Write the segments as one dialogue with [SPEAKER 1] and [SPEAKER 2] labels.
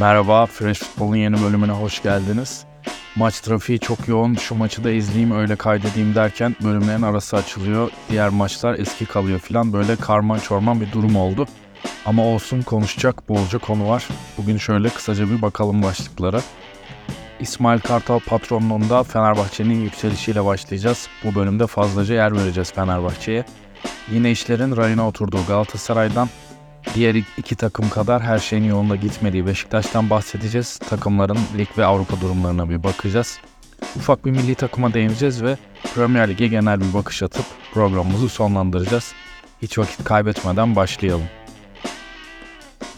[SPEAKER 1] Merhaba, Fresh Futbol'un yeni bölümüne hoş geldiniz. Maç trafiği çok yoğun, şu maçı da izleyeyim öyle kaydedeyim derken bölümlerin arası açılıyor. Diğer maçlar eski kalıyor falan böyle karman çorman bir durum oldu. Ama olsun konuşacak bolca konu var. Bugün şöyle kısaca bir bakalım başlıklara. İsmail Kartal patronluğunda Fenerbahçe'nin yükselişiyle başlayacağız. Bu bölümde fazlaca yer vereceğiz Fenerbahçe'ye. Yine işlerin rayına oturduğu Galatasaray'dan diğer iki takım kadar her şeyin yolunda gitmediği Beşiktaş'tan bahsedeceğiz. Takımların lig ve Avrupa durumlarına bir bakacağız. Ufak bir milli takıma değineceğiz ve Premier Lig'e genel bir bakış atıp programımızı sonlandıracağız. Hiç vakit kaybetmeden başlayalım.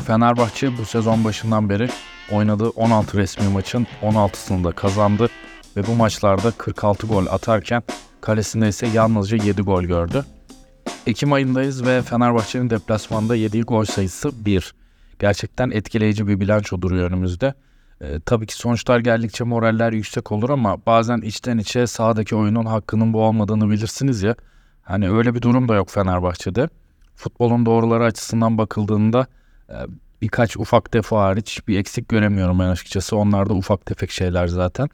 [SPEAKER 1] Fenerbahçe bu sezon başından beri oynadığı 16 resmi maçın 16'sını da kazandı ve bu maçlarda 46 gol atarken kalesinde ise yalnızca 7 gol gördü. Ekim ayındayız ve Fenerbahçe'nin deplasmanda yediği gol sayısı 1. Gerçekten etkileyici bir bilanço duruyor önümüzde. Ee, tabii ki sonuçlar geldikçe moraller yüksek olur ama bazen içten içe sahadaki oyunun hakkının bu olmadığını bilirsiniz ya. Hani öyle bir durum da yok Fenerbahçe'de. Futbolun doğruları açısından bakıldığında e, birkaç ufak defo hariç bir eksik göremiyorum ben açıkçası. Onlar da ufak tefek şeyler zaten.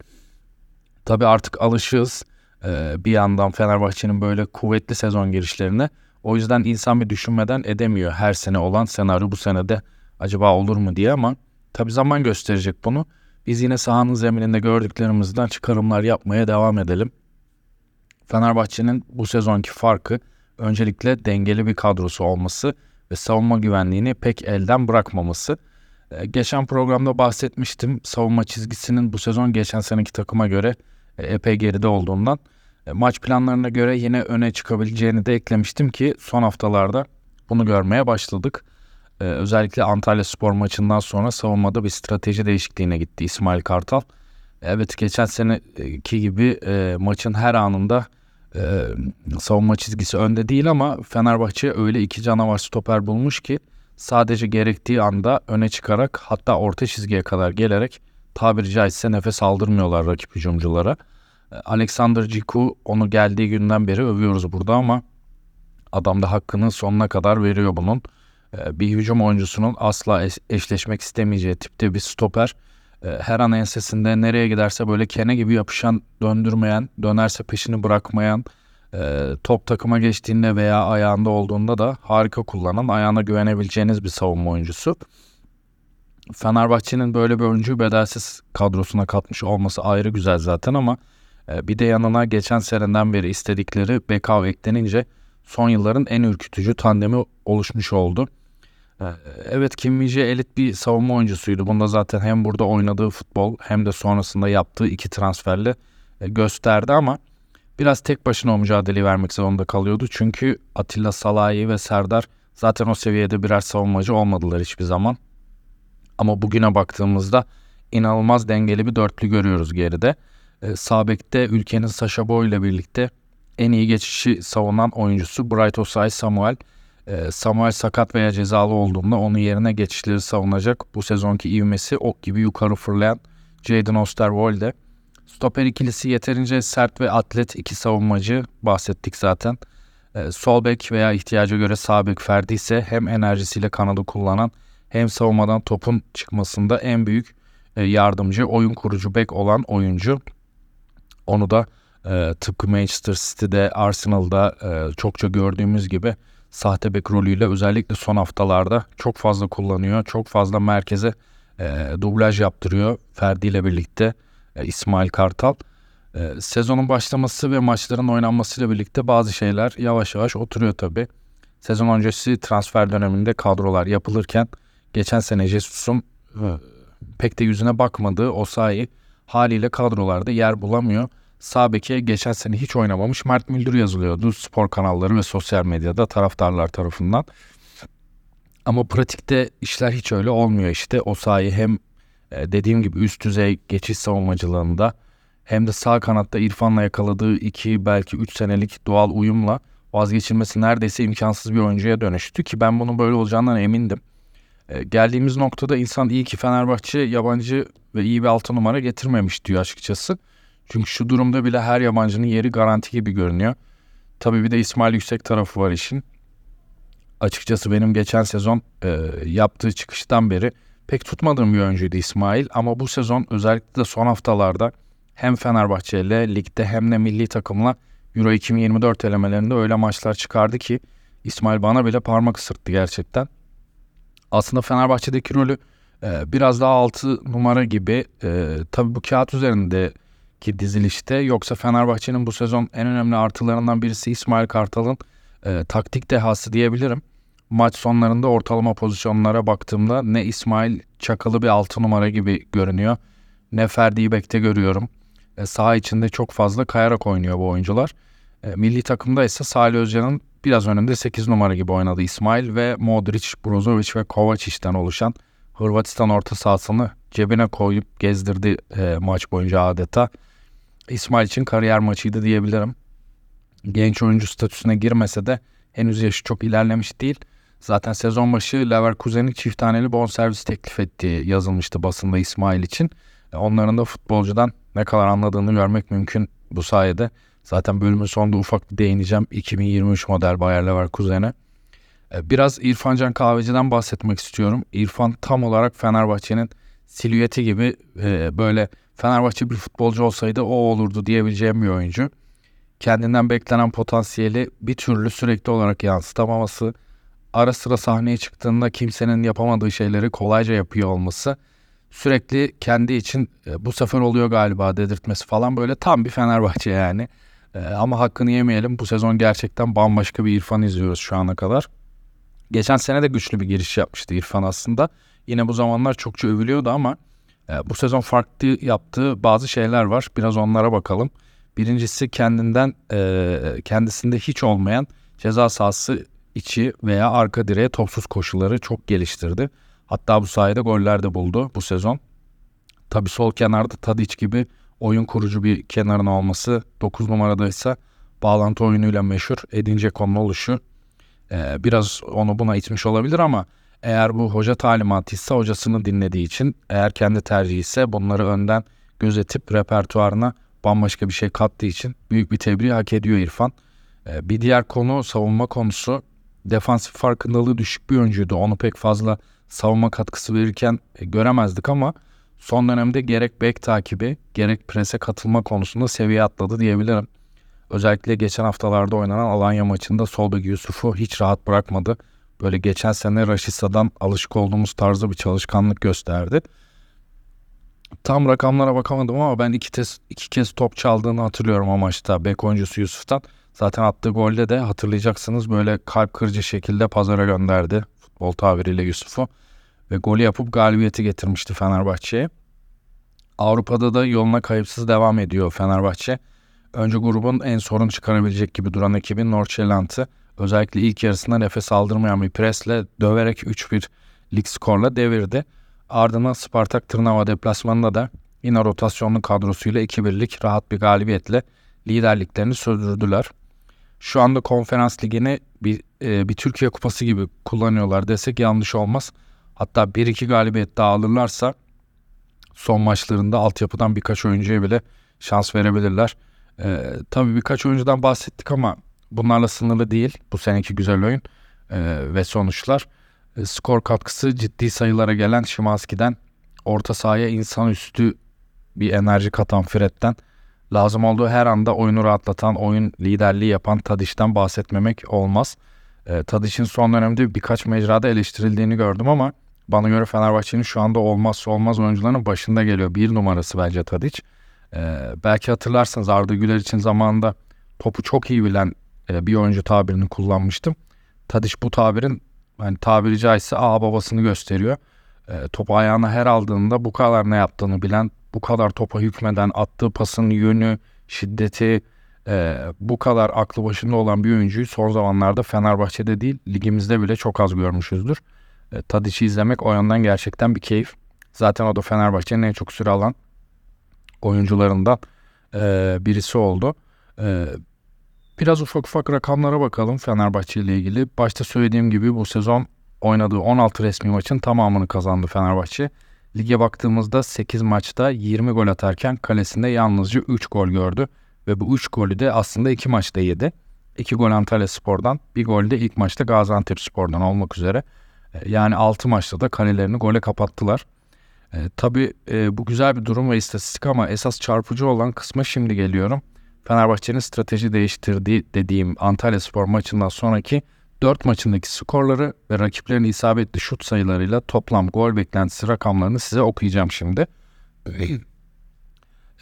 [SPEAKER 1] Tabii artık alışığız e, bir yandan Fenerbahçe'nin böyle kuvvetli sezon girişlerine. O yüzden insan bir düşünmeden edemiyor her sene olan senaryo bu senede acaba olur mu diye ama tabii zaman gösterecek bunu. Biz yine sahanın zemininde gördüklerimizden çıkarımlar yapmaya devam edelim. Fenerbahçe'nin bu sezonki farkı öncelikle dengeli bir kadrosu olması ve savunma güvenliğini pek elden bırakmaması. Ee, geçen programda bahsetmiştim. Savunma çizgisinin bu sezon geçen seneki takıma göre epey geride olduğundan e, maç planlarına göre yine öne çıkabileceğini de eklemiştim ki son haftalarda bunu görmeye başladık. Ee, özellikle Antalya Spor maçından sonra savunmada bir strateji değişikliğine gitti İsmail Kartal. Evet geçen seneki gibi e, maçın her anında e, savunma çizgisi önde değil ama Fenerbahçe öyle iki canavar stoper bulmuş ki sadece gerektiği anda öne çıkarak hatta orta çizgiye kadar gelerek tabiri caizse nefes aldırmıyorlar rakip hücumculara. E, Alexander Ciku onu geldiği günden beri övüyoruz burada ama adam da hakkını sonuna kadar veriyor bunun. E, bir hücum oyuncusunun asla eşleşmek istemeyeceği tipte bir stoper. E, her an ensesinde nereye giderse böyle kene gibi yapışan, döndürmeyen, dönerse peşini bırakmayan, top takıma geçtiğinde veya ayağında olduğunda da harika kullanan, ayağına güvenebileceğiniz bir savunma oyuncusu. Fenerbahçe'nin böyle bir oyuncuyu bedelsiz kadrosuna katmış olması ayrı güzel zaten ama ee, bir de yanına geçen seneden beri istedikleri Bekav eklenince son yılların en ürkütücü tandemi oluşmuş oldu. Ee, evet Kim elit bir savunma oyuncusuydu. Bunda zaten hem burada oynadığı futbol hem de sonrasında yaptığı iki transferle e, gösterdi ama biraz tek başına o mücadeleyi vermek zorunda kalıyordu. Çünkü Atilla Salahi ve Serdar zaten o seviyede birer savunmacı olmadılar hiçbir zaman. Ama bugüne baktığımızda inanılmaz dengeli bir dörtlü görüyoruz geride. E, Sabek'te ülkenin Sasha Boy ile birlikte en iyi geçişi savunan oyuncusu Bright Osay Samuel. E, Samuel sakat veya cezalı olduğunda onun yerine geçişleri savunacak bu sezonki ivmesi ok gibi yukarı fırlayan Jadon Osterwolde. Stoper ikilisi yeterince sert ve atlet iki savunmacı bahsettik zaten. E, sol bek veya ihtiyaca göre sağ bek Ferdi ise hem enerjisiyle kanadı kullanan hem savunmadan topun çıkmasında en büyük e, yardımcı oyun kurucu bek olan oyuncu. Onu da e, tıpkı Manchester City'de, Arsenal'da e, çokça gördüğümüz gibi sahte bek rolüyle özellikle son haftalarda çok fazla kullanıyor. Çok fazla merkeze e, dublaj yaptırıyor Ferdi ile birlikte e, İsmail Kartal. E, sezonun başlaması ve maçların oynanmasıyla birlikte bazı şeyler yavaş yavaş oturuyor tabi. Sezon öncesi transfer döneminde kadrolar yapılırken geçen sene Jesus'un e, pek de yüzüne bakmadığı Osayi haliyle kadrolarda yer bulamıyor. Sağ beke geçen sene hiç oynamamış Mert Müldür yazılıyordu spor kanalları ve sosyal medyada taraftarlar tarafından. Ama pratikte işler hiç öyle olmuyor işte. O sahayı hem e, dediğim gibi üst düzey geçiş savunmacılığında hem de sağ kanatta İrfan'la yakaladığı iki belki üç senelik doğal uyumla vazgeçilmesi neredeyse imkansız bir oyuncuya dönüştü ki ben bunun böyle olacağından emindim. E, geldiğimiz noktada insan iyi ki Fenerbahçe yabancı ve iyi bir altı numara getirmemiş diyor açıkçası. Çünkü şu durumda bile her yabancının yeri garanti gibi görünüyor. Tabii bir de İsmail Yüksek tarafı var işin. Açıkçası benim geçen sezon e, yaptığı çıkıştan beri pek tutmadığım bir oyuncuydu İsmail ama bu sezon özellikle de son haftalarda hem Fenerbahçe ile ligde hem de milli takımla Euro 2024 elemelerinde öyle maçlar çıkardı ki İsmail bana bile parmak ısırttı gerçekten. Aslında Fenerbahçe'deki rolü e, biraz daha altı numara gibi. E, tabii bu kağıt üzerindeki dizilişte yoksa Fenerbahçe'nin bu sezon en önemli artılarından birisi İsmail Kartal'ın e, taktik dehası diyebilirim. Maç sonlarında ortalama pozisyonlara baktığımda ne İsmail Çakalı bir altı numara gibi görünüyor ne Ferdi Bek'te görüyorum. E, saha içinde çok fazla kayarak oynuyor bu oyuncular. E, milli takımda ise Salih Özcan'ın biraz önünde 8 numara gibi oynadı İsmail ve Modric, Brozovic ve Kovacic'ten oluşan Hırvatistan orta sahasını cebine koyup gezdirdi e, maç boyunca adeta. İsmail için kariyer maçıydı diyebilirim. Genç oyuncu statüsüne girmese de henüz yaşı çok ilerlemiş değil. Zaten sezon başı Leverkusen'in çift taneli bonservis teklif ettiği yazılmıştı basında İsmail için. E, onların da futbolcudan ne kadar anladığını görmek mümkün bu sayede. Zaten bölümün sonunda ufak bir değineceğim 2023 model Bayer Leverkusen'e. E, biraz İrfan Can Kahveci'den bahsetmek istiyorum. İrfan tam olarak Fenerbahçe'nin silüeti gibi e, böyle Fenerbahçe bir futbolcu olsaydı o olurdu diyebileceğim bir oyuncu. Kendinden beklenen potansiyeli bir türlü sürekli olarak yansıtamaması, ara sıra sahneye çıktığında kimsenin yapamadığı şeyleri kolayca yapıyor olması sürekli kendi için e, bu sefer oluyor galiba dedirtmesi falan böyle tam bir Fenerbahçe yani. E, ama hakkını yemeyelim bu sezon gerçekten bambaşka bir İrfan izliyoruz şu ana kadar. Geçen sene de güçlü bir giriş yapmıştı İrfan aslında. Yine bu zamanlar çokça övülüyordu ama e, bu sezon farklı yaptığı bazı şeyler var. Biraz onlara bakalım. Birincisi kendinden kendisinde hiç olmayan ceza sahası içi veya arka direğe topsuz koşuları çok geliştirdi. Hatta bu sayede goller de buldu bu sezon. Tabi sol kenarda Tadic gibi oyun kurucu bir kenarın olması 9 numarada ise bağlantı oyunuyla meşhur Edin Dzeko'nun oluşu e, biraz onu buna itmiş olabilir ama eğer bu hoca talimatıysa hocasını dinlediği için eğer kendi tercihi ise bunları önden gözetip repertuarına bambaşka bir şey kattığı için büyük bir tebriği hak ediyor İrfan. E, bir diğer konu savunma konusu defansif farkındalığı düşük bir oyuncuydu. Onu pek fazla savunma katkısı verirken e, göremezdik ama son dönemde gerek bek takibi gerek prese katılma konusunda seviye atladı diyebilirim. Özellikle geçen haftalarda oynanan Alanya maçında sol bek Yusuf'u hiç rahat bırakmadı. Böyle geçen sene Raşisa'dan alışık olduğumuz tarzda bir çalışkanlık gösterdi. Tam rakamlara bakamadım ama ben iki, kez, iki kez top çaldığını hatırlıyorum o maçta bek oyuncusu Yusuf'tan. Zaten attığı golde de hatırlayacaksınız böyle kalp kırıcı şekilde pazara gönderdi futbol tabiriyle Yusuf'u. Ve golü yapıp galibiyeti getirmişti Fenerbahçe'ye. Avrupa'da da yoluna kayıpsız devam ediyor Fenerbahçe. Önce grubun en sorun çıkarabilecek gibi duran ekibin Nordsjælland'ı özellikle ilk yarısında nefes aldırmayan bir presle döverek 3-1 lig skorla devirdi. Ardından Spartak Tırnava deplasmanında da yine rotasyonlu kadrosuyla 2-1'lik rahat bir galibiyetle liderliklerini sürdürdüler. Şu anda konferans ligini bir, e, bir Türkiye kupası gibi kullanıyorlar desek yanlış olmaz. Hatta 1-2 galibiyet daha alırlarsa son maçlarında altyapıdan birkaç oyuncuya bile şans verebilirler. E, tabii birkaç oyuncudan bahsettik ama bunlarla sınırlı değil bu seneki güzel oyun e, ve sonuçlar. E, skor katkısı ciddi sayılara gelen Şimanski'den orta sahaya insanüstü bir enerji katan Fred'den lazım olduğu her anda oyunu rahatlatan, oyun liderliği yapan Tadiş'ten bahsetmemek olmaz. E, Tadiş'in son dönemde birkaç mecrada eleştirildiğini gördüm ama bana göre Fenerbahçe'nin şu anda olmazsa olmaz oyuncularının başında geliyor. Bir numarası bence Tadiç. E, belki hatırlarsınız Arda Güler için zamanında topu çok iyi bilen e, bir oyuncu tabirini kullanmıştım. Tadiç bu tabirin yani tabiri caizse a babasını gösteriyor. E, topu ayağına her aldığında bu kadar ne yaptığını bilen bu kadar topa hükmeden attığı pasın yönü, şiddeti e, bu kadar aklı başında olan bir oyuncuyu son zamanlarda Fenerbahçe'de değil ligimizde bile çok az görmüşüzdür. E, Tadic'i izlemek o yandan gerçekten bir keyif. Zaten o da Fenerbahçe'nin en çok süre alan oyuncularından e, birisi oldu. E, biraz ufak ufak rakamlara bakalım Fenerbahçe ile ilgili. Başta söylediğim gibi bu sezon oynadığı 16 resmi maçın tamamını kazandı Fenerbahçe. Lige baktığımızda 8 maçta 20 gol atarken kalesinde yalnızca 3 gol gördü. Ve bu 3 golü de aslında 2 maçta yedi. 2 gol Antalya Spor'dan, bir gol de ilk maçta Gaziantep Spor'dan olmak üzere. Yani 6 maçta da kalelerini gole kapattılar. E, tabii e, bu güzel bir durum ve istatistik ama esas çarpıcı olan kısma şimdi geliyorum. Fenerbahçe'nin strateji değiştirdiği dediğim Antalya Spor maçından sonraki 4 maçındaki skorları ve rakiplerin isabetli şut sayılarıyla toplam gol beklentisi rakamlarını size okuyacağım şimdi.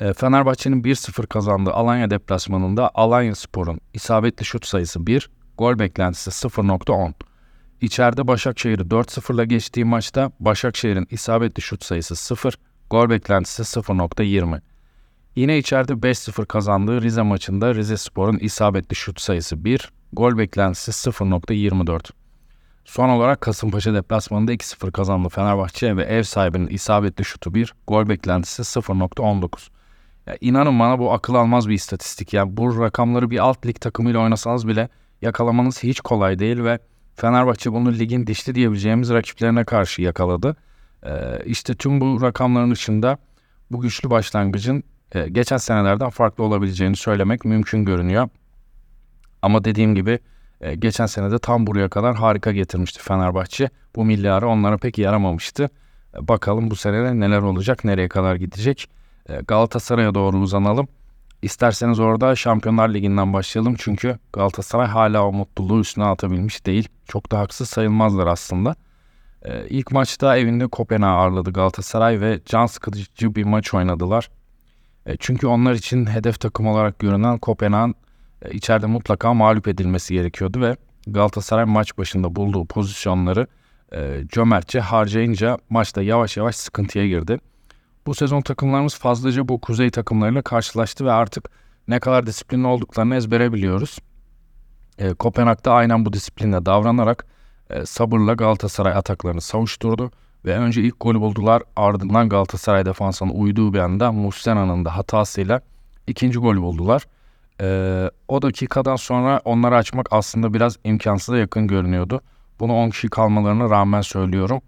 [SPEAKER 1] E, Fenerbahçe'nin 1-0 kazandığı Alanya deplasmanında Alanya Spor'un isabetli şut sayısı 1, gol beklentisi 0.10. İçeride Başakşehir'i 4-0'la geçtiği maçta Başakşehir'in isabetli şut sayısı 0, gol beklentisi 0.20. Yine içeride 5-0 kazandığı Rize maçında Rize Spor'un isabetli şut sayısı 1, gol beklentisi 0.24. Son olarak Kasımpaşa deplasmanında 2-0 kazandı Fenerbahçe ve ev sahibinin isabetli şutu 1, gol beklentisi 0.19. Ya inanın bana bu akıl almaz bir istatistik. Yani bu rakamları bir alt lig takımıyla oynasanız bile yakalamanız hiç kolay değil ve Fenerbahçe bunu ligin dişli diyebileceğimiz rakiplerine karşı yakaladı. Ee, işte tüm bu rakamların dışında bu güçlü başlangıcın e, geçen senelerden farklı olabileceğini söylemek mümkün görünüyor. Ama dediğim gibi e, geçen senede tam buraya kadar harika getirmişti Fenerbahçe. Bu milli ara onlara pek yaramamıştı. E, bakalım bu sene neler olacak, nereye kadar gidecek. E, Galatasaray'a doğru uzanalım. İsterseniz orada Şampiyonlar Ligi'nden başlayalım. Çünkü Galatasaray hala o mutluluğu üstüne atabilmiş değil. Çok da haksız sayılmazlar aslında. Ee, ilk maçta evinde Kopenhag ağırladı Galatasaray ve can sıkıcı bir maç oynadılar. E, çünkü onlar için hedef takım olarak görünen Kopenhag'ın e, içeride mutlaka mağlup edilmesi gerekiyordu ve Galatasaray maç başında bulduğu pozisyonları e, cömertçe harcayınca maçta yavaş yavaş sıkıntıya girdi. Bu sezon takımlarımız fazlaca bu kuzey takımlarıyla karşılaştı ve artık ne kadar disiplinli olduklarını ezbere biliyoruz. E, Kopenhag'da aynen bu disiplinle davranarak e, sabırla Galatasaray ataklarını savuşturdu ve önce ilk golü buldular ardından Galatasaray defansının uyduğu bir anda Muslena'nın da hatasıyla ikinci golü buldular. E, o dakikadan sonra onları açmak aslında biraz imkansıza yakın görünüyordu. Bunu 10 kişi kalmalarına rağmen söylüyorum.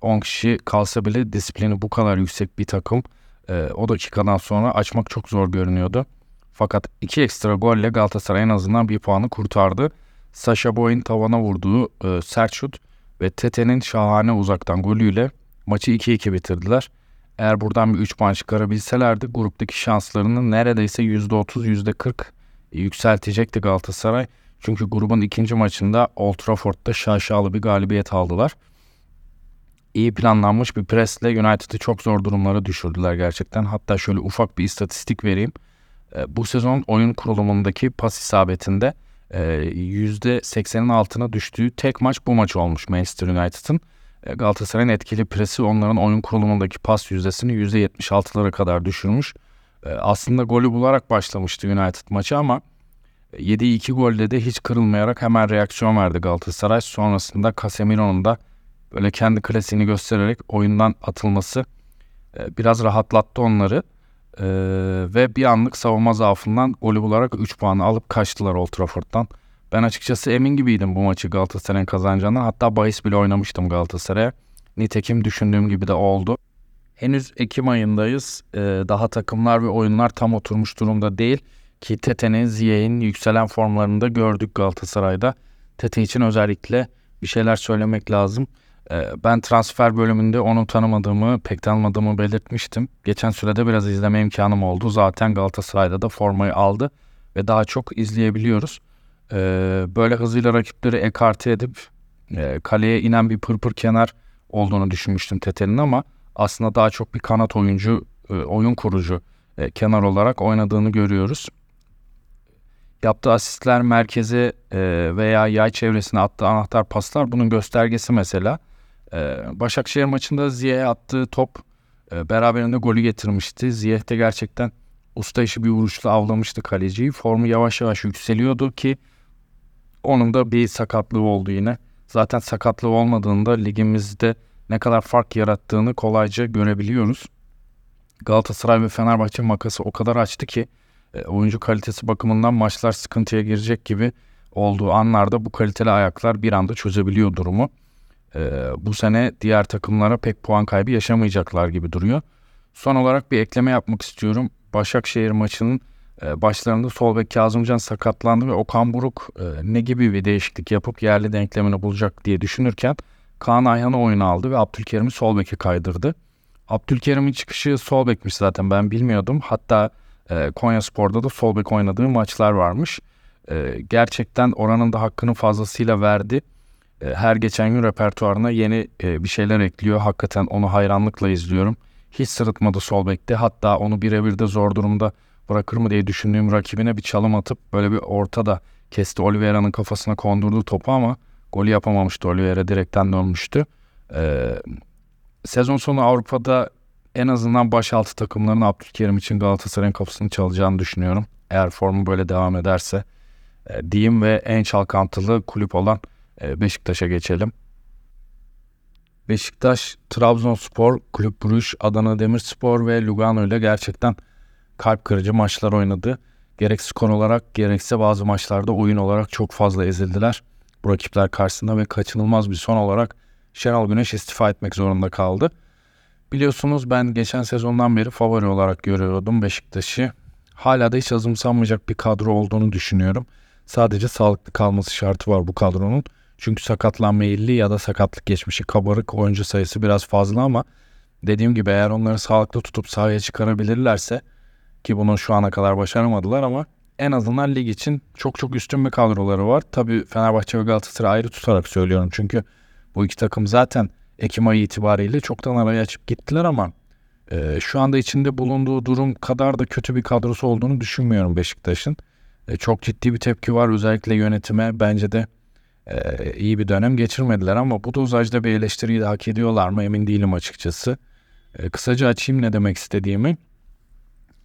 [SPEAKER 1] 10 kişi kalsa bile disiplini bu kadar yüksek bir takım e, o dakikadan sonra açmak çok zor görünüyordu. Fakat iki ekstra golle Galatasaray en azından bir puanı kurtardı. Sasha Boy'un tavana vurduğu e, sert şut ve Tete'nin şahane uzaktan golüyle maçı 2-2 bitirdiler. Eğer buradan bir 3 puan çıkarabilselerdi gruptaki şanslarını neredeyse %30 %40 yükseltecekti Galatasaray. Çünkü grubun ikinci maçında Old Trafford'da şaşalı bir galibiyet aldılar iyi planlanmış bir presle United'ı çok zor durumlara düşürdüler gerçekten. Hatta şöyle ufak bir istatistik vereyim. E, bu sezon oyun kurulumundaki pas isabetinde e, %80'in altına düştüğü tek maç bu maç olmuş Manchester United'ın. E, Galatasaray'ın etkili presi onların oyun kurulumundaki pas yüzdesini %76'lara kadar düşürmüş. E, aslında golü bularak başlamıştı United maçı ama yediği iki golde de hiç kırılmayarak hemen reaksiyon verdi Galatasaray. Sonrasında Casemiro'nun da böyle kendi klasiğini göstererek oyundan atılması e, biraz rahatlattı onları. E, ve bir anlık savunma zaafından golü bularak 3 puanı alıp kaçtılar Old Trafford'dan. Ben açıkçası emin gibiydim bu maçı Galatasaray'ın kazanacağından. Hatta bahis bile oynamıştım Galatasaray'a. Nitekim düşündüğüm gibi de oldu. Henüz Ekim ayındayız. Ee, daha takımlar ve oyunlar tam oturmuş durumda değil. Ki Tete'nin, Ziyech'in yükselen formlarını da gördük Galatasaray'da. Tete için özellikle bir şeyler söylemek lazım. Ee, ben transfer bölümünde onu tanımadığımı, pek tanımadığımı belirtmiştim. Geçen sürede biraz izleme imkanım oldu. Zaten Galatasaray'da da formayı aldı ve daha çok izleyebiliyoruz. Ee, böyle hızıyla rakipleri ekarte edip e, kaleye inen bir pırpır kenar olduğunu düşünmüştüm Tetel'in ama aslında daha çok bir kanat oyuncu, e, oyun kurucu e, kenar olarak oynadığını görüyoruz. Yaptığı asistler merkeze veya yay çevresine attığı anahtar paslar bunun göstergesi mesela. Ee, Başakşehir maçında Ziyeh'e attığı top e, beraberinde golü getirmişti. Ziyeh de gerçekten usta işi bir vuruşla avlamıştı kaleciyi. Formu yavaş yavaş yükseliyordu ki onun da bir sakatlığı oldu yine. Zaten sakatlığı olmadığında ligimizde ne kadar fark yarattığını kolayca görebiliyoruz. Galatasaray ve Fenerbahçe makası o kadar açtı ki e, oyuncu kalitesi bakımından maçlar sıkıntıya girecek gibi olduğu anlarda bu kaliteli ayaklar bir anda çözebiliyor durumu e, bu sene diğer takımlara pek puan kaybı yaşamayacaklar gibi duruyor. Son olarak bir ekleme yapmak istiyorum. Başakşehir maçının e, başlarında sol bek Kazımcan sakatlandı ve Okan Buruk e, ne gibi bir değişiklik yapıp yerli denklemini bulacak diye düşünürken Kaan Ayhan'ı oyuna aldı ve Abdülkerim'i sol beke kaydırdı. Abdülkerim'in çıkışı sol bekmiş zaten ben bilmiyordum. Hatta e, Konya Spor'da da sol bek oynadığı maçlar varmış. E, gerçekten oranın da hakkını fazlasıyla verdi. E, her geçen gün repertuarına yeni e, bir şeyler ekliyor. Hakikaten onu hayranlıkla izliyorum. Hiç sırıtmadı sol bekte. Hatta onu birebir de zor durumda bırakır mı diye düşündüğüm rakibine bir çalım atıp böyle bir ortada kesti. Oliveira'nın kafasına kondurdu topu ama golü yapamamıştı. Oliveira direkten dönmüştü. Ee, sezon sonu Avrupa'da en azından baş altı takımların Abdülkerim için Galatasaray'ın kapısını çalacağını düşünüyorum. Eğer formu böyle devam ederse e, diyeyim ve en çalkantılı kulüp olan Beşiktaş'a geçelim. Beşiktaş, Trabzonspor, Kulüp Bruges, Adana Demirspor ve Lugano ile gerçekten kalp kırıcı maçlar oynadı. Gerek skor olarak gerekse bazı maçlarda oyun olarak çok fazla ezildiler. Bu rakipler karşısında ve kaçınılmaz bir son olarak Şenol Güneş istifa etmek zorunda kaldı. Biliyorsunuz ben geçen sezondan beri favori olarak görüyordum Beşiktaş'ı. Hala da hiç azımsanmayacak bir kadro olduğunu düşünüyorum. Sadece sağlıklı kalması şartı var bu kadronun. Çünkü sakatlanma eğilli ya da sakatlık geçmişi kabarık oyuncu sayısı biraz fazla ama dediğim gibi eğer onları sağlıklı tutup sahaya çıkarabilirlerse ki bunu şu ana kadar başaramadılar ama en azından lig için çok çok üstün bir kadroları var. Tabii Fenerbahçe ve Galatasaray ayrı tutarak söylüyorum çünkü bu iki takım zaten Ekim ayı itibariyle çoktan araya açıp gittiler ama e, şu anda içinde bulunduğu durum kadar da kötü bir kadrosu olduğunu düşünmüyorum Beşiktaş'ın. E, çok ciddi bir tepki var özellikle yönetime. Bence de e, iyi bir dönem geçirmediler ama bu dozajda bir eleştiriyi de hak ediyorlar mı emin değilim açıkçası. E, kısaca açayım ne demek istediğimi.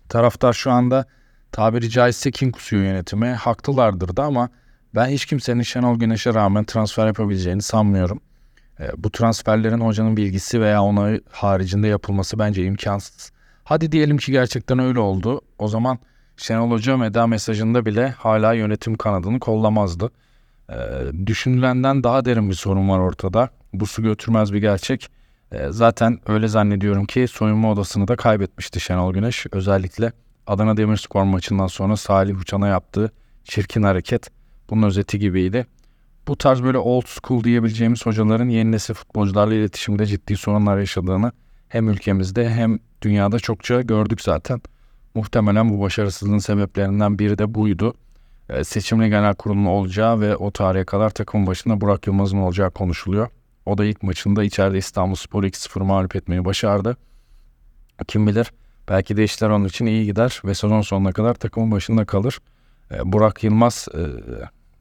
[SPEAKER 1] Taraftar şu anda tabiri caizse kin kusuyor yönetime. Haklılardır da ama ben hiç kimsenin Şenol Güneş'e rağmen transfer yapabileceğini sanmıyorum. E, bu transferlerin hocanın bilgisi veya onayı haricinde yapılması bence imkansız. Hadi diyelim ki gerçekten öyle oldu. O zaman Şenol Hoca veda mesajında bile hala yönetim kanadını kollamazdı. E, düşünülenden daha derin bir sorun var ortada. Bu su götürmez bir gerçek. E, zaten öyle zannediyorum ki soyunma odasını da kaybetmişti Şenol Güneş. Özellikle Adana Demirspor maçından sonra Salih Uçan'a yaptığı çirkin hareket bunun özeti gibiydi. Bu tarz böyle old school diyebileceğimiz hocaların yeni nesil futbolcularla iletişimde ciddi sorunlar yaşadığını hem ülkemizde hem dünyada çokça gördük zaten. Muhtemelen bu başarısızlığın sebeplerinden biri de buydu. E, seçimli genel kurulun olacağı ve o tarihe kadar takım başında Burak Yılmaz'ın olacağı konuşuluyor. O da ilk maçında içeride İstanbul Spor 2-0 mağlup etmeyi başardı. Kim bilir belki de işler onun için iyi gider ve sezon sonuna kadar takımın başında kalır. E, Burak Yılmaz e,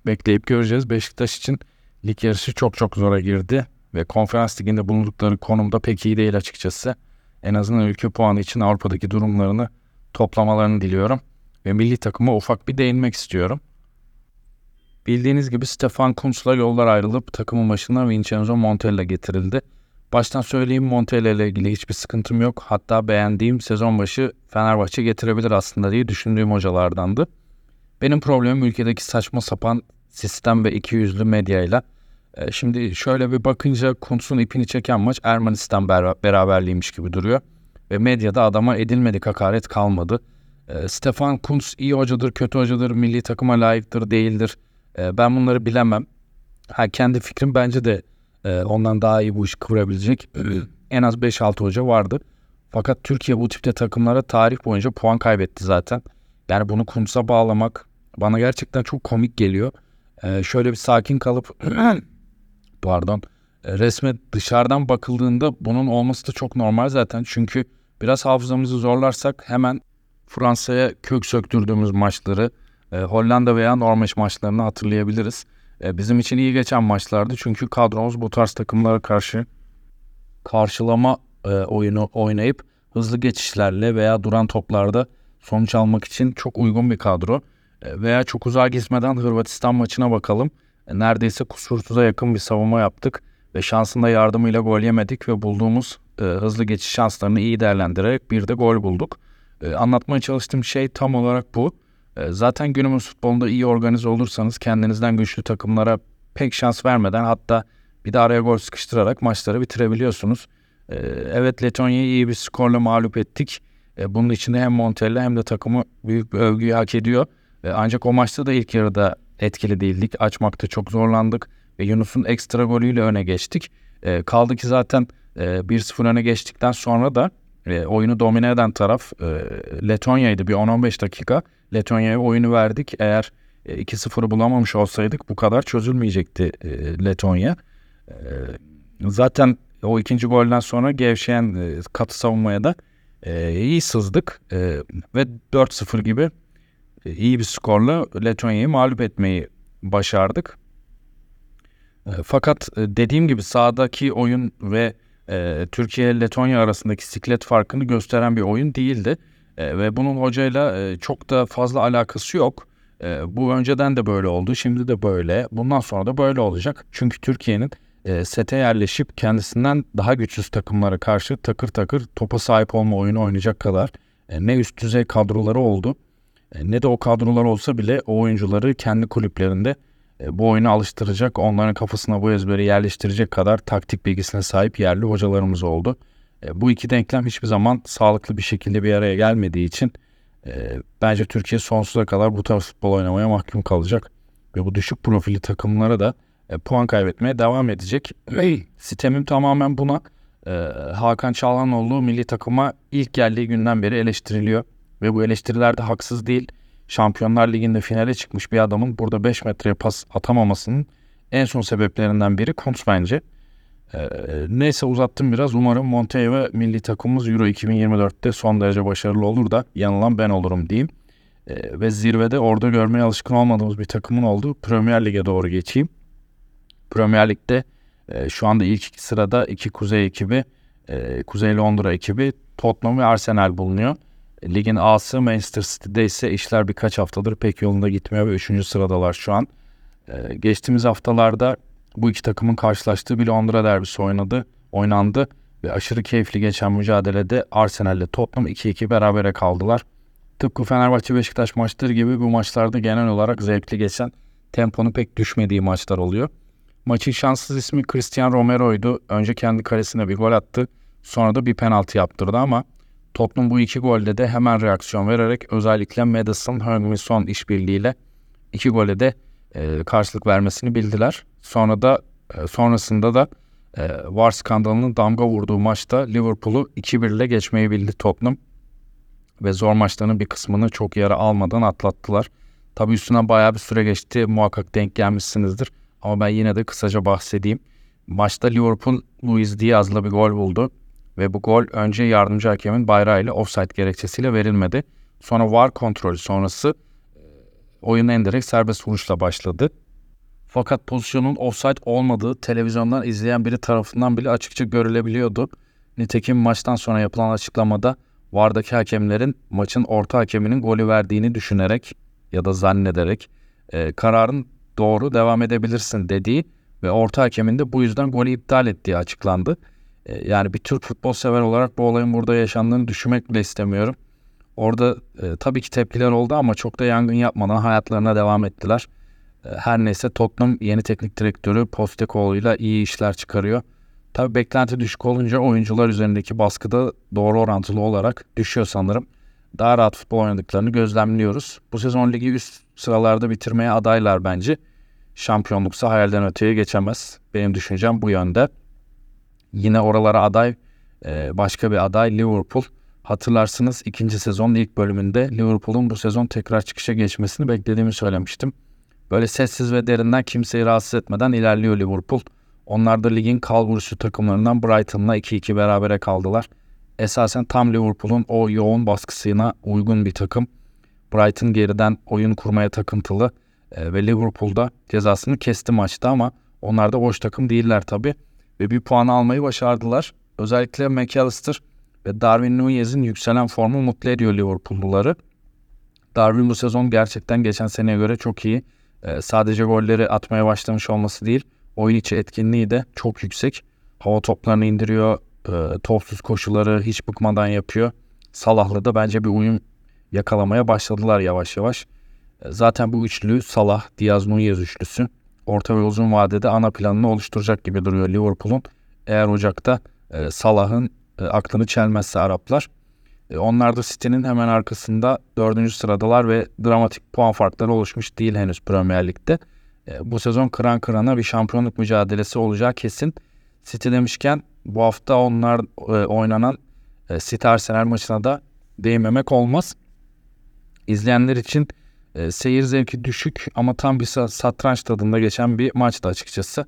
[SPEAKER 1] bekleyip göreceğiz. Beşiktaş için lig yarışı çok çok zora girdi ve konferans liginde bulundukları konumda pek iyi değil açıkçası. En azından ülke puanı için Avrupa'daki durumlarını toplamalarını diliyorum ve milli takıma ufak bir değinmek istiyorum. Bildiğiniz gibi Stefan Kuntz'la yollar ayrılıp takımın başına Vincenzo Montella getirildi. Baştan söyleyeyim Montella ile ilgili hiçbir sıkıntım yok. Hatta beğendiğim sezon başı Fenerbahçe getirebilir aslında diye düşündüğüm hocalardandı. Benim problemim ülkedeki saçma sapan sistem ve ikiyüzlü medyayla. E, şimdi şöyle bir bakınca Kuntz'un ipini çeken maç Ermenistan beraberliğiymiş gibi duruyor. Ve medyada adama edilmedik hakaret kalmadı. E, Stefan Kuntz iyi hocadır, kötü hocadır, milli takıma layıktır, değildir. E, ben bunları bilemem. Ha, kendi fikrim bence de e, ondan daha iyi bu işi kıvırabilecek en az 5-6 hoca vardı. Fakat Türkiye bu tipte takımlara tarih boyunca puan kaybetti zaten. Yani bunu Kuntz'a bağlamak bana gerçekten çok komik geliyor. E, şöyle bir sakin kalıp pardon e, resme dışarıdan bakıldığında bunun olması da çok normal zaten. Çünkü biraz hafızamızı zorlarsak hemen Fransa'ya kök söktürdüğümüz maçları e, Hollanda veya Norveç maçlarını hatırlayabiliriz. E, bizim için iyi geçen maçlardı çünkü kadromuz bu tarz takımlara karşı karşılama e, oyunu oynayıp hızlı geçişlerle veya duran toplarda sonuç almak için çok uygun bir kadro. E, veya çok uzağa gitmeden Hırvatistan maçına bakalım. E, neredeyse kusursuza yakın bir savunma yaptık ve şansında yardımıyla gol yemedik ve bulduğumuz e, hızlı geçiş şanslarını iyi değerlendirerek bir de gol bulduk. E, anlatmaya çalıştığım şey tam olarak bu. E, zaten günümüz futbolunda iyi organize olursanız kendinizden güçlü takımlara pek şans vermeden hatta bir de araya gol sıkıştırarak maçları bitirebiliyorsunuz. E, evet Letonya'yı iyi bir skorla mağlup ettik. E, bunun içinde hem Montella hem de takımı büyük bir övgüyü hak ediyor. E, ancak o maçta da ilk yarıda etkili değildik. Açmakta çok zorlandık ve Yunus'un ekstra golüyle öne geçtik. E, kaldı ki zaten e, 1-0 öne geçtikten sonra da e, oyunu domine eden taraf e, Letonya'ydı. Bir 10-15 dakika Letonya'ya oyunu verdik. Eğer e, 2-0'ı bulamamış olsaydık bu kadar çözülmeyecekti e, Letonya. E, zaten o ikinci golden sonra gevşeyen e, katı savunmaya da e, iyi sızdık e, ve 4-0 gibi e, iyi bir skorla Letonya'yı mağlup etmeyi başardık. E, fakat e, dediğim gibi sahadaki oyun ve e, Türkiye ile Letonya arasındaki siklet farkını gösteren bir oyun değildi. E, ve bunun hocayla e, çok da fazla alakası yok. E, bu önceden de böyle oldu, şimdi de böyle, bundan sonra da böyle olacak. Çünkü Türkiye'nin e, sete yerleşip kendisinden daha güçsüz takımlara karşı takır takır topa sahip olma oyunu oynayacak kadar e, ne üst düzey kadroları oldu e, ne de o kadrolar olsa bile o oyuncuları kendi kulüplerinde bu oyunu alıştıracak, onların kafasına bu ezberi yerleştirecek kadar taktik bilgisine sahip yerli hocalarımız oldu. E, bu iki denklem hiçbir zaman sağlıklı bir şekilde bir araya gelmediği için e, bence Türkiye sonsuza kadar bu tarz futbol oynamaya mahkum kalacak. Ve bu düşük profili takımlara da e, puan kaybetmeye devam edecek. Ve sistemim tamamen buna. E, Hakan Çalhanoğlu milli takıma ilk geldiği günden beri eleştiriliyor. Ve bu eleştiriler de haksız değil. Şampiyonlar Ligi'nde finale çıkmış bir adamın burada 5 metreye pas atamamasının en son sebeplerinden biri Kuntz bence. Ee, neyse uzattım biraz. Umarım Monteo ve milli takımımız Euro 2024'te son derece başarılı olur da yanılan ben olurum diyeyim. Ee, ve zirvede orada görmeye alışkın olmadığımız bir takımın olduğu Premier Lig'e doğru geçeyim. Premier Lig'de e, şu anda ilk iki sırada iki Kuzey ekibi, e, Kuzey Londra ekibi, Tottenham ve Arsenal bulunuyor. Ligin A'sı Manchester City'de ise işler birkaç haftadır pek yolunda gitmiyor ve 3. sıradalar şu an. E, geçtiğimiz haftalarda bu iki takımın karşılaştığı bir Londra derbisi oynadı, oynandı ve aşırı keyifli geçen mücadelede Arsenal ile Tottenham 2-2 berabere kaldılar. Tıpkı Fenerbahçe Beşiktaş maçları gibi bu maçlarda genel olarak zevkli geçen temponun pek düşmediği maçlar oluyor. Maçın şanssız ismi Cristian Romero'ydu. Önce kendi kalesine bir gol attı. Sonra da bir penaltı yaptırdı ama Tottenham bu iki golde de hemen reaksiyon vererek özellikle Madison, Heung-min Son işbirliğiyle iki gole de e, karşılık vermesini bildiler. Sonra da e, sonrasında da e, VAR skandalının damga vurduğu maçta Liverpool'u 2-1 ile geçmeyi bildi Tottenham ve zor maçlarının bir kısmını çok yara almadan atlattılar. Tabi üstüne bayağı bir süre geçti muhakkak denk gelmişsinizdir ama ben yine de kısaca bahsedeyim. Maçta Liverpool Luis Diaz'la bir gol buldu ve bu gol önce yardımcı hakemin bayrağıyla offside gerekçesiyle verilmedi. Sonra VAR kontrolü sonrası e, oyun en direkt serbest vuruşla başladı. Fakat pozisyonun offside olmadığı televizyondan izleyen biri tarafından bile açıkça görülebiliyordu. Nitekim maçtan sonra yapılan açıklamada VAR'daki hakemlerin maçın orta hakeminin golü verdiğini düşünerek ya da zannederek e, kararın doğru devam edebilirsin dediği ve orta hakemin de bu yüzden golü iptal ettiği açıklandı. E, yani bir Türk futbol sever olarak bu olayın burada yaşandığını düşünmek bile istemiyorum. Orada e, tabii ki tepkiler oldu ama çok da yangın yapmadan hayatlarına devam ettiler. E, her neyse Tottenham yeni teknik direktörü Postecoglou iyi işler çıkarıyor. Tabii beklenti düşük olunca oyuncular üzerindeki baskı da doğru orantılı olarak düşüyor sanırım. Daha rahat futbol oynadıklarını gözlemliyoruz. Bu sezon ligi üst sıralarda bitirmeye adaylar bence. Şampiyonluksa hayalden öteye geçemez. Benim düşüncem bu yönde. Yine oralara aday e, başka bir aday Liverpool. Hatırlarsınız ikinci sezonun ilk bölümünde Liverpool'un bu sezon tekrar çıkışa geçmesini beklediğimi söylemiştim. Böyle sessiz ve derinden kimseyi rahatsız etmeden ilerliyor Liverpool. Onlar da ligin kalburüsü takımlarından Brighton'la 2-2 berabere kaldılar. Esasen tam Liverpool'un o yoğun baskısına uygun bir takım. Brighton geriden oyun kurmaya takıntılı e, ve Liverpool'da cezasını kesti maçta ama onlar da boş takım değiller tabii ve bir puan almayı başardılar. Özellikle McAllister ve Darwin Nunez'in yükselen formu mutlu ediyor Liverpool'luları. Darwin bu sezon gerçekten geçen seneye göre çok iyi. Ee, sadece golleri atmaya başlamış olması değil, oyun içi etkinliği de çok yüksek. Hava toplarını indiriyor, e, topsuz koşuları hiç bıkmadan yapıyor. Salah'la da bence bir uyum yakalamaya başladılar yavaş yavaş. E, zaten bu üçlü Salah, Diaz, Nunez üçlüsü orta ve uzun vadede ana planını oluşturacak gibi duruyor Liverpool'un. Eğer Ocak'ta e, Salah'ın e, aklını çelmezse Araplar. E, onlar da City'nin hemen arkasında dördüncü sıradalar ve dramatik puan farkları oluşmuş değil henüz Premier Lig'de. E, bu sezon kıran kırana bir şampiyonluk mücadelesi olacağı kesin. City demişken bu hafta onlar e, oynanan e, City Arsenal maçına da değinmemek olmaz. İzleyenler için e, seyir zevki düşük ama tam bir satranç tadında geçen bir maçtı açıkçası.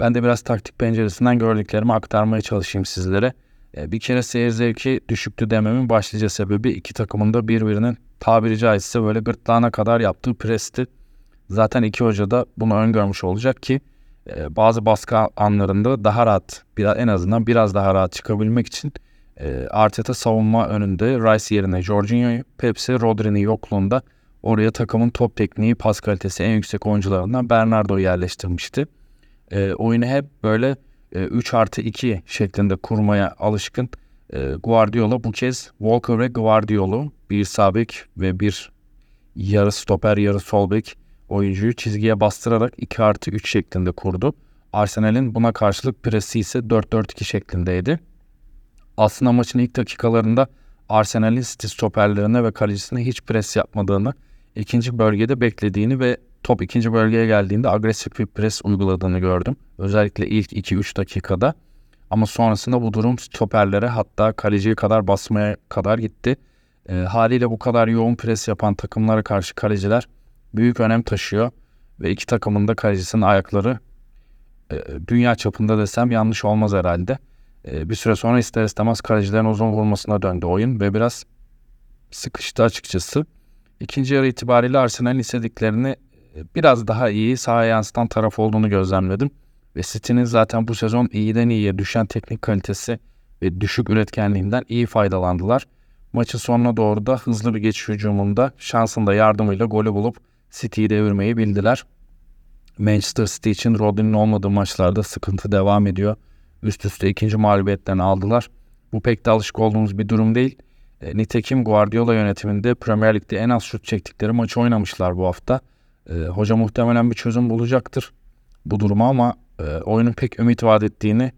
[SPEAKER 1] Ben de biraz taktik penceresinden gördüklerimi aktarmaya çalışayım sizlere. E, bir kere seyir zevki düşüktü dememin başlıca sebebi iki takımın da birbirinin tabiri caizse böyle gırtlağına kadar yaptığı presti. Zaten iki hoca da bunu öngörmüş olacak ki e, bazı baskı anlarında daha rahat, biraz en azından biraz daha rahat çıkabilmek için e, Arteta savunma önünde Rice yerine Jorginho'yu, Pepsi Rodri'nin yokluğunda oraya takımın top tekniği, pas kalitesi en yüksek oyuncularından Bernardo'yu yerleştirmişti. E, oyunu hep böyle e, 3 artı 2 şeklinde kurmaya alışkın e, Guardiola bu kez Walker ve Guardiola'u bir sabek ve bir yarı stoper yarı sol bek oyuncuyu çizgiye bastırarak 2 artı 3 şeklinde kurdu. Arsenal'in buna karşılık presi ise 4-4-2 şeklindeydi. Aslında maçın ilk dakikalarında Arsenal'in City stoperlerine ve kalecisine hiç pres yapmadığını, ikinci bölgede beklediğini ve top ikinci bölgeye geldiğinde agresif bir pres uyguladığını gördüm. Özellikle ilk 2-3 dakikada. Ama sonrasında bu durum stoperlere hatta kaleciye kadar basmaya kadar gitti. E, haliyle bu kadar yoğun pres yapan takımlara karşı kaleciler büyük önem taşıyor. Ve iki takımın da kalecisinin ayakları e, dünya çapında desem yanlış olmaz herhalde. E, bir süre sonra ister istemez kalecilerin uzun vurmasına döndü oyun ve biraz sıkıştı açıkçası. İkinci yarı itibariyle Arsenal'in istediklerini e, biraz daha iyi sahaya yansıtan taraf olduğunu gözlemledim. Ve City'nin zaten bu sezon iyiden iyiye düşen teknik kalitesi ve düşük üretkenliğinden iyi faydalandılar. Maçın sonuna doğru da hızlı bir geçiş hücumunda şansın da yardımıyla golü bulup City'yi devirmeyi bildiler. Manchester City için Rodri'nin olmadığı maçlarda sıkıntı devam ediyor. Üst üste ikinci mağlubiyetlerini aldılar. Bu pek de alışık olduğumuz bir durum değil. E, nitekim Guardiola yönetiminde Premier Lig'de en az şut çektikleri maçı oynamışlar bu hafta. E, hoca muhtemelen bir çözüm bulacaktır bu duruma ama e, oyunun pek ümit vaat ettiğini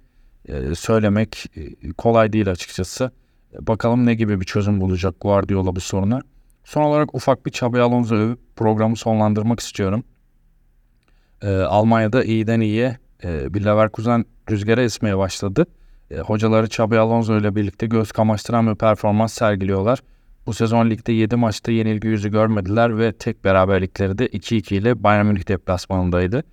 [SPEAKER 1] e, söylemek e, kolay değil açıkçası. E, bakalım ne gibi bir çözüm bulacak Guardiola bu soruna. Son olarak ufak bir Xabi Alonso övüp programı sonlandırmak istiyorum. E, Almanya'da iyiden iyiye e, bir Leverkusen rüzgara esmeye başladı. E, hocaları Xabi Alonso ile birlikte göz kamaştıran bir performans sergiliyorlar. Bu sezon ligde 7 maçta yenilgi yüzü görmediler ve tek beraberlikleri de 2-2 ile Bayern Münih deplasmanındaydı.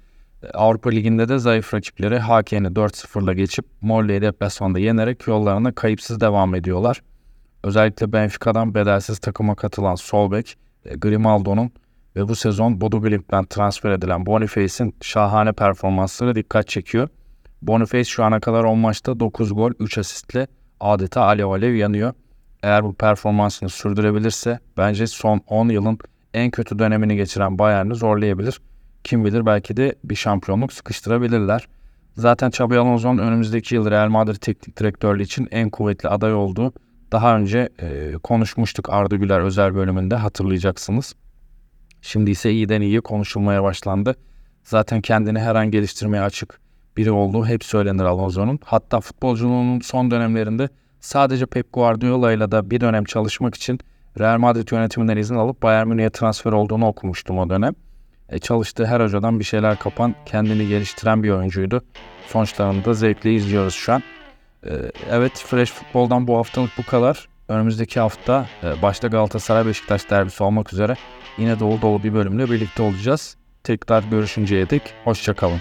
[SPEAKER 1] Avrupa Ligi'nde de zayıf rakipleri Haken'i 4-0'la geçip Molle'yi deplasmanda yenerek yollarına kayıpsız devam ediyorlar. Özellikle Benfica'dan bedelsiz takıma katılan Solbek, e, Grimaldo'nun ve bu sezon Bodo Glimt'ten transfer edilen Boniface'in şahane performansları dikkat çekiyor. Boniface şu ana kadar 10 maçta 9 gol 3 asistle adeta alev alev yanıyor. Eğer bu performansını sürdürebilirse bence son 10 yılın en kötü dönemini geçiren Bayern'i zorlayabilir. Kim bilir belki de bir şampiyonluk sıkıştırabilirler. Zaten Xabi Alonso'nun önümüzdeki yıl Real Madrid teknik direktörlüğü için en kuvvetli aday olduğu daha önce e, konuşmuştuk Arda Güler özel bölümünde hatırlayacaksınız. Şimdi ise iyiden iyiye konuşulmaya başlandı. Zaten kendini her an geliştirmeye açık biri olduğu hep söylenir Alonso'nun. Hatta futbolculuğunun son dönemlerinde sadece Pep Guardiola ile de bir dönem çalışmak için Real Madrid yönetiminden izin alıp Bayern Münih'e transfer olduğunu okumuştum o dönem. E, çalıştığı her hocadan bir şeyler kapan, kendini geliştiren bir oyuncuydu. Sonuçlarını da zevkle izliyoruz şu an. E, evet Fresh Futbol'dan bu haftalık bu kadar. Önümüzdeki hafta e, başta Galatasaray Beşiktaş derbisi olmak üzere yine dolu dolu bir bölümle birlikte olacağız. Tekrar görüşünceye dek hoşçakalın.